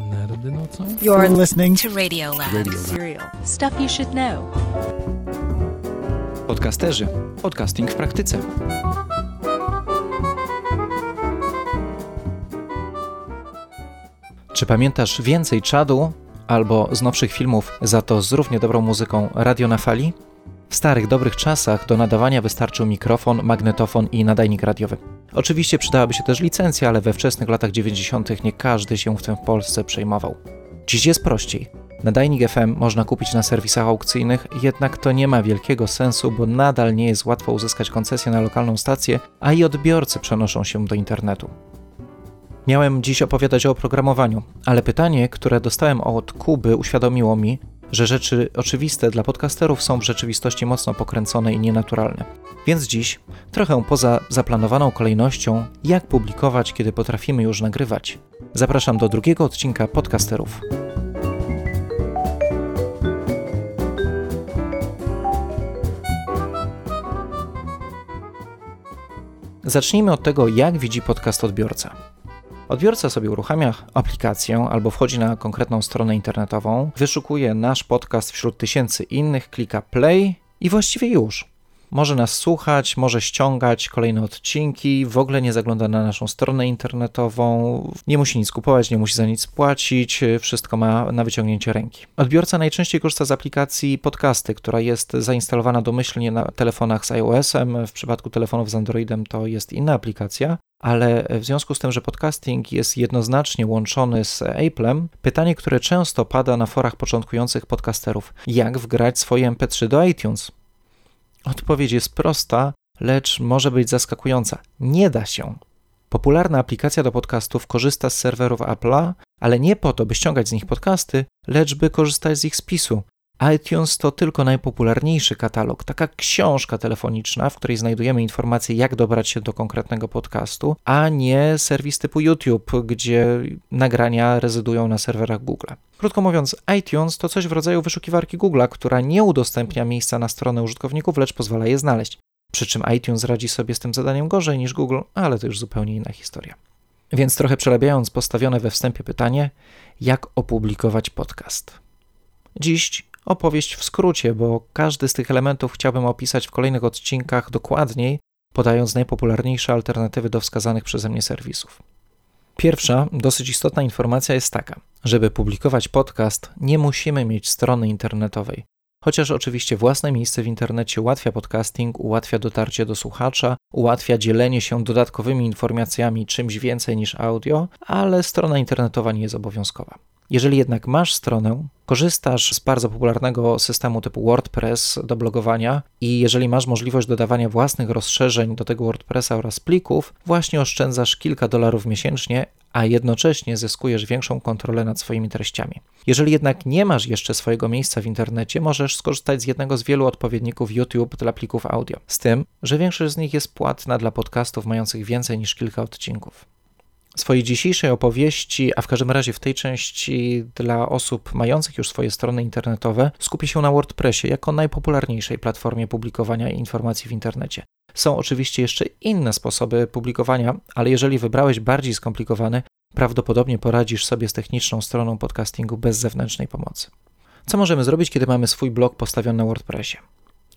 Nerdy nocą? You're listening to Radio Lab. Radio Lab. Serial. Stuff you should know. Podcasterzy. Podcasting w praktyce. Czy pamiętasz więcej czadu albo z nowszych filmów, za to z równie dobrą muzyką Radio na fali? W starych, dobrych czasach do nadawania wystarczył mikrofon, magnetofon i nadajnik radiowy. Oczywiście przydałaby się też licencja, ale we wczesnych latach 90. nie każdy się w tym w Polsce przejmował. Dziś jest prościej. Nadajnik FM można kupić na serwisach aukcyjnych, jednak to nie ma wielkiego sensu, bo nadal nie jest łatwo uzyskać koncesję na lokalną stację, a i odbiorcy przenoszą się do internetu. Miałem dziś opowiadać o oprogramowaniu, ale pytanie, które dostałem od Kuby, uświadomiło mi, że rzeczy oczywiste dla podcasterów są w rzeczywistości mocno pokręcone i nienaturalne. Więc dziś, trochę poza zaplanowaną kolejnością, jak publikować, kiedy potrafimy już nagrywać, zapraszam do drugiego odcinka podcasterów. Zacznijmy od tego, jak widzi podcast odbiorca. Odbiorca sobie uruchamia aplikację albo wchodzi na konkretną stronę internetową, wyszukuje nasz podcast wśród tysięcy innych, klika play i właściwie już. Może nas słuchać, może ściągać kolejne odcinki, w ogóle nie zagląda na naszą stronę internetową, nie musi nic kupować, nie musi za nic płacić, wszystko ma na wyciągnięcie ręki. Odbiorca najczęściej korzysta z aplikacji Podcasty, która jest zainstalowana domyślnie na telefonach z iOS-em, w przypadku telefonów z Androidem to jest inna aplikacja, ale w związku z tym, że podcasting jest jednoznacznie łączony z Apple'em, pytanie, które często pada na forach początkujących podcasterów, jak wgrać swoje MP3 do iTunes? Odpowiedź jest prosta, lecz może być zaskakująca. Nie da się. Popularna aplikacja do podcastów korzysta z serwerów Apple'a, ale nie po to, by ściągać z nich podcasty, lecz by korzystać z ich spisu iTunes to tylko najpopularniejszy katalog, taka książka telefoniczna, w której znajdujemy informacje, jak dobrać się do konkretnego podcastu, a nie serwis typu YouTube, gdzie nagrania rezydują na serwerach Google. Krótko mówiąc, iTunes to coś w rodzaju wyszukiwarki Google, która nie udostępnia miejsca na stronę użytkowników, lecz pozwala je znaleźć. Przy czym iTunes radzi sobie z tym zadaniem gorzej niż Google, ale to już zupełnie inna historia. Więc trochę przerabiając postawione we wstępie pytanie, jak opublikować podcast. Dziś opowieść w skrócie, bo każdy z tych elementów chciałbym opisać w kolejnych odcinkach dokładniej, podając najpopularniejsze alternatywy do wskazanych przeze mnie serwisów. Pierwsza, dosyć istotna informacja jest taka: żeby publikować podcast, nie musimy mieć strony internetowej. Chociaż oczywiście własne miejsce w internecie ułatwia podcasting, ułatwia dotarcie do słuchacza, ułatwia dzielenie się dodatkowymi informacjami czymś więcej niż audio, ale strona internetowa nie jest obowiązkowa. Jeżeli jednak masz stronę, korzystasz z bardzo popularnego systemu typu WordPress do blogowania i jeżeli masz możliwość dodawania własnych rozszerzeń do tego WordPressa oraz plików, właśnie oszczędzasz kilka dolarów miesięcznie, a jednocześnie zyskujesz większą kontrolę nad swoimi treściami. Jeżeli jednak nie masz jeszcze swojego miejsca w internecie, możesz skorzystać z jednego z wielu odpowiedników YouTube dla plików audio, z tym, że większość z nich jest płatna dla podcastów mających więcej niż kilka odcinków swojej dzisiejszej opowieści, a w każdym razie w tej części dla osób mających już swoje strony internetowe, skupię się na WordPressie jako najpopularniejszej platformie publikowania informacji w internecie. Są oczywiście jeszcze inne sposoby publikowania, ale jeżeli wybrałeś bardziej skomplikowany, prawdopodobnie poradzisz sobie z techniczną stroną podcastingu bez zewnętrznej pomocy. Co możemy zrobić, kiedy mamy swój blog postawiony na WordPressie?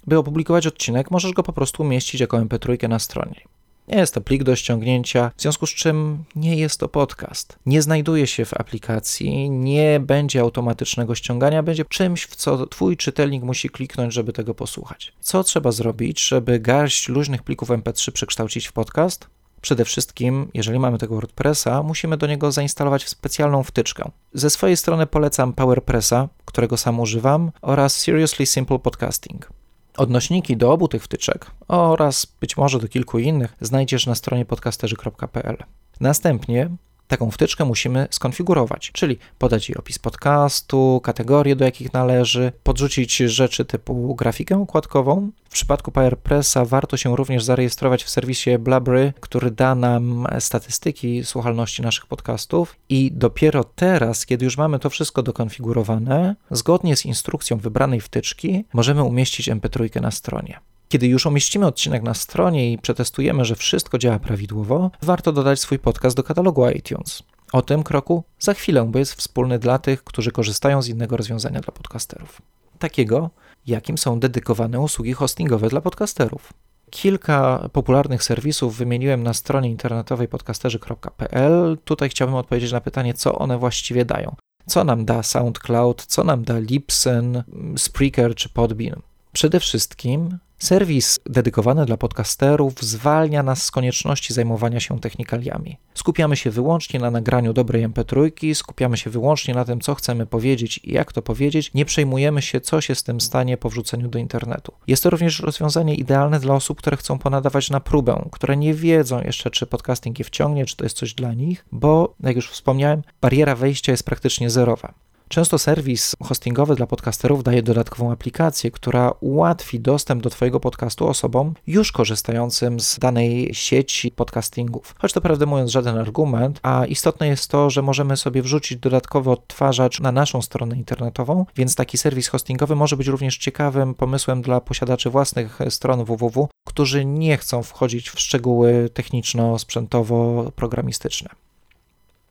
By opublikować odcinek, możesz go po prostu umieścić jako MP3 na stronie. Nie jest to plik do ściągnięcia, w związku z czym nie jest to podcast. Nie znajduje się w aplikacji, nie będzie automatycznego ściągania, będzie czymś, w co Twój czytelnik musi kliknąć, żeby tego posłuchać. Co trzeba zrobić, żeby garść luźnych plików MP3 przekształcić w podcast? Przede wszystkim, jeżeli mamy tego WordPressa, musimy do niego zainstalować specjalną wtyczkę. Ze swojej strony polecam PowerPressa, którego sam używam, oraz Seriously Simple Podcasting. Odnośniki do obu tych wtyczek oraz być może do kilku innych znajdziesz na stronie podcasterzy.pl. Następnie Taką wtyczkę musimy skonfigurować, czyli podać jej opis podcastu, kategorie, do jakich należy, podrzucić rzeczy typu grafikę układkową. W przypadku PowerPressa warto się również zarejestrować w serwisie Blabry, który da nam statystyki słuchalności naszych podcastów i dopiero teraz, kiedy już mamy to wszystko dokonfigurowane, zgodnie z instrukcją wybranej wtyczki, możemy umieścić MP3 na stronie. Kiedy już umieścimy odcinek na stronie i przetestujemy, że wszystko działa prawidłowo, warto dodać swój podcast do katalogu iTunes. O tym kroku za chwilę, bo jest wspólny dla tych, którzy korzystają z innego rozwiązania dla podcasterów. Takiego, jakim są dedykowane usługi hostingowe dla podcasterów. Kilka popularnych serwisów wymieniłem na stronie internetowej podcasterzy.pl. Tutaj chciałbym odpowiedzieć na pytanie, co one właściwie dają. Co nam da SoundCloud, co nam da Libsyn, Spreaker czy Podbean? Przede wszystkim Serwis dedykowany dla podcasterów zwalnia nas z konieczności zajmowania się technikaliami. Skupiamy się wyłącznie na nagraniu dobrej MP3, skupiamy się wyłącznie na tym, co chcemy powiedzieć i jak to powiedzieć, nie przejmujemy się, co się z tym stanie po wrzuceniu do internetu. Jest to również rozwiązanie idealne dla osób, które chcą ponadawać na próbę, które nie wiedzą jeszcze, czy podcasting je wciągnie, czy to jest coś dla nich, bo, jak już wspomniałem, bariera wejścia jest praktycznie zerowa. Często serwis hostingowy dla podcasterów daje dodatkową aplikację, która ułatwi dostęp do Twojego podcastu osobom już korzystającym z danej sieci podcastingów. Choć to prawdę mówiąc żaden argument, a istotne jest to, że możemy sobie wrzucić dodatkowy odtwarzacz na naszą stronę internetową, więc taki serwis hostingowy może być również ciekawym pomysłem dla posiadaczy własnych stron www, którzy nie chcą wchodzić w szczegóły techniczno-sprzętowo-programistyczne.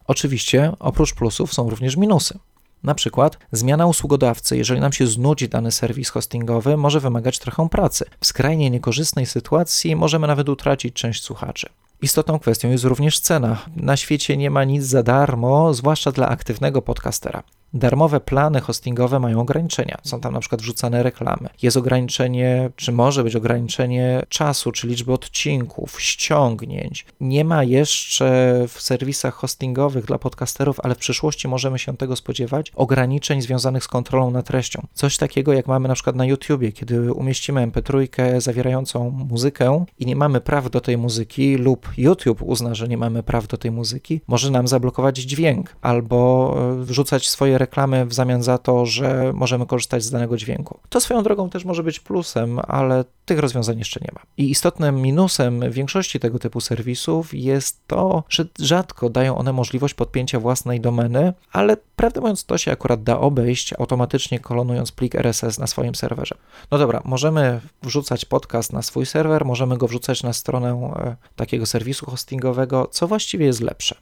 Oczywiście oprócz plusów są również minusy. Na przykład zmiana usługodawcy, jeżeli nam się znudzi dany serwis hostingowy, może wymagać trochę pracy. W skrajnie niekorzystnej sytuacji możemy nawet utracić część słuchaczy. Istotną kwestią jest również cena. Na świecie nie ma nic za darmo, zwłaszcza dla aktywnego podcastera. Darmowe plany hostingowe mają ograniczenia. Są tam na przykład wrzucane reklamy. Jest ograniczenie, czy może być ograniczenie czasu, czy liczby odcinków, ściągnięć. Nie ma jeszcze w serwisach hostingowych dla podcasterów, ale w przyszłości możemy się tego spodziewać, ograniczeń związanych z kontrolą nad treścią. Coś takiego jak mamy na przykład na YouTubie, kiedy umieścimy MP3 zawierającą muzykę i nie mamy praw do tej muzyki lub YouTube uzna, że nie mamy praw do tej muzyki, może nam zablokować dźwięk albo e, wrzucać swoje reklamy w zamian za to, że możemy korzystać z danego dźwięku. To swoją drogą też może być plusem, ale tych rozwiązań jeszcze nie ma. I istotnym minusem większości tego typu serwisów jest to, że rzadko dają one możliwość podpięcia własnej domeny, ale prawdę mówiąc, to się akurat da obejść automatycznie kolonując plik RSS na swoim serwerze. No dobra, możemy wrzucać podcast na swój serwer, możemy go wrzucać na stronę e, takiego serwisu hostingowego. Co właściwie jest lepsze?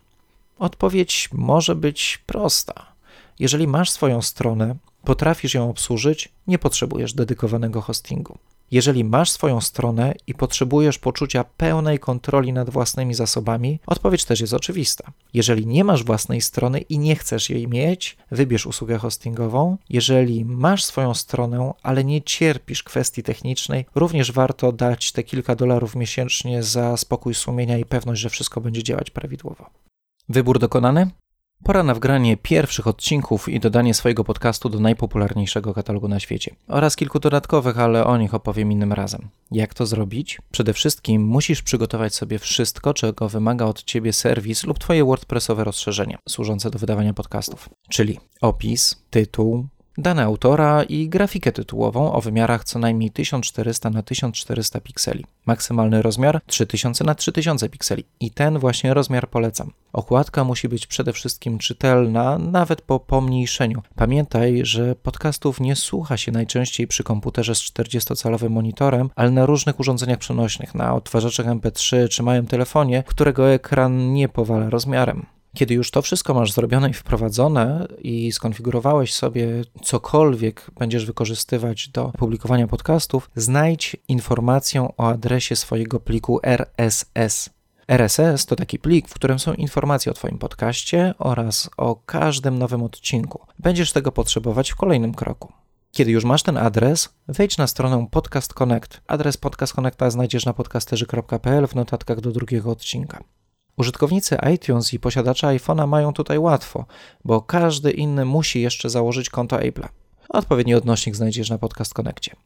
Odpowiedź może być prosta. Jeżeli masz swoją stronę, potrafisz ją obsłużyć, nie potrzebujesz dedykowanego hostingu. Jeżeli masz swoją stronę i potrzebujesz poczucia pełnej kontroli nad własnymi zasobami, odpowiedź też jest oczywista. Jeżeli nie masz własnej strony i nie chcesz jej mieć, wybierz usługę hostingową. Jeżeli masz swoją stronę, ale nie cierpisz kwestii technicznej, również warto dać te kilka dolarów miesięcznie za spokój sumienia i pewność, że wszystko będzie działać prawidłowo. Wybór dokonany? Pora na wgranie pierwszych odcinków i dodanie swojego podcastu do najpopularniejszego katalogu na świecie. Oraz kilku dodatkowych, ale o nich opowiem innym razem. Jak to zrobić? Przede wszystkim musisz przygotować sobie wszystko, czego wymaga od ciebie serwis lub twoje WordPressowe rozszerzenie służące do wydawania podcastów. Czyli opis, tytuł, dane autora i grafikę tytułową o wymiarach co najmniej 1400 na 1400 pikseli. Maksymalny rozmiar 3000 na 3000 pikseli i ten właśnie rozmiar polecam. Okładka musi być przede wszystkim czytelna, nawet po pomniejszeniu. Pamiętaj, że podcastów nie słucha się najczęściej przy komputerze z 40-calowym monitorem, ale na różnych urządzeniach przenośnych, na odtwarzaczach MP3 czy małym telefonie, którego ekran nie powala rozmiarem. Kiedy już to wszystko masz zrobione i wprowadzone i skonfigurowałeś sobie cokolwiek będziesz wykorzystywać do publikowania podcastów, znajdź informację o adresie swojego pliku RSS. RSS to taki plik, w którym są informacje o Twoim podcaście oraz o każdym nowym odcinku. Będziesz tego potrzebować w kolejnym kroku. Kiedy już masz ten adres, wejdź na stronę Podcast Connect. Adres Podcast Connecta znajdziesz na podcasterzy.pl w notatkach do drugiego odcinka. Użytkownicy iTunes i posiadacze iPhone'a mają tutaj łatwo, bo każdy inny musi jeszcze założyć konto Apple'a. Odpowiedni odnośnik znajdziesz na Podcast Connectie.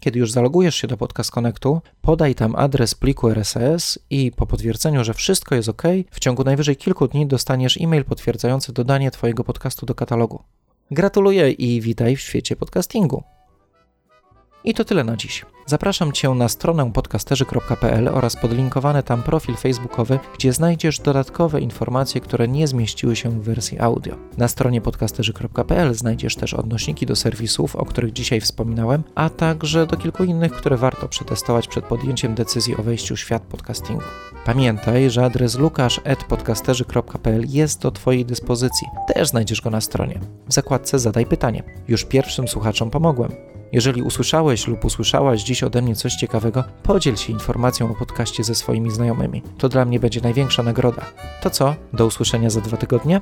Kiedy już zalogujesz się do Podcast Connectu, podaj tam adres pliku RSS i po potwierdzeniu, że wszystko jest ok, w ciągu najwyżej kilku dni dostaniesz e-mail potwierdzający dodanie Twojego podcastu do katalogu. Gratuluję i witaj w świecie podcastingu. I to tyle na dziś. Zapraszam Cię na stronę podcasterzy.pl oraz podlinkowany tam profil facebookowy, gdzie znajdziesz dodatkowe informacje, które nie zmieściły się w wersji audio. Na stronie podcasterzy.pl znajdziesz też odnośniki do serwisów, o których dzisiaj wspominałem, a także do kilku innych, które warto przetestować przed podjęciem decyzji o wejściu w świat podcastingu. Pamiętaj, że adres lukasz.podcasterzy.pl jest do Twojej dyspozycji. Też znajdziesz go na stronie. W zakładce Zadaj pytanie. Już pierwszym słuchaczom pomogłem. Jeżeli usłyszałeś lub usłyszałaś dziś ode mnie coś ciekawego, podziel się informacją o podcaście ze swoimi znajomymi. To dla mnie będzie największa nagroda. To co? Do usłyszenia za dwa tygodnie?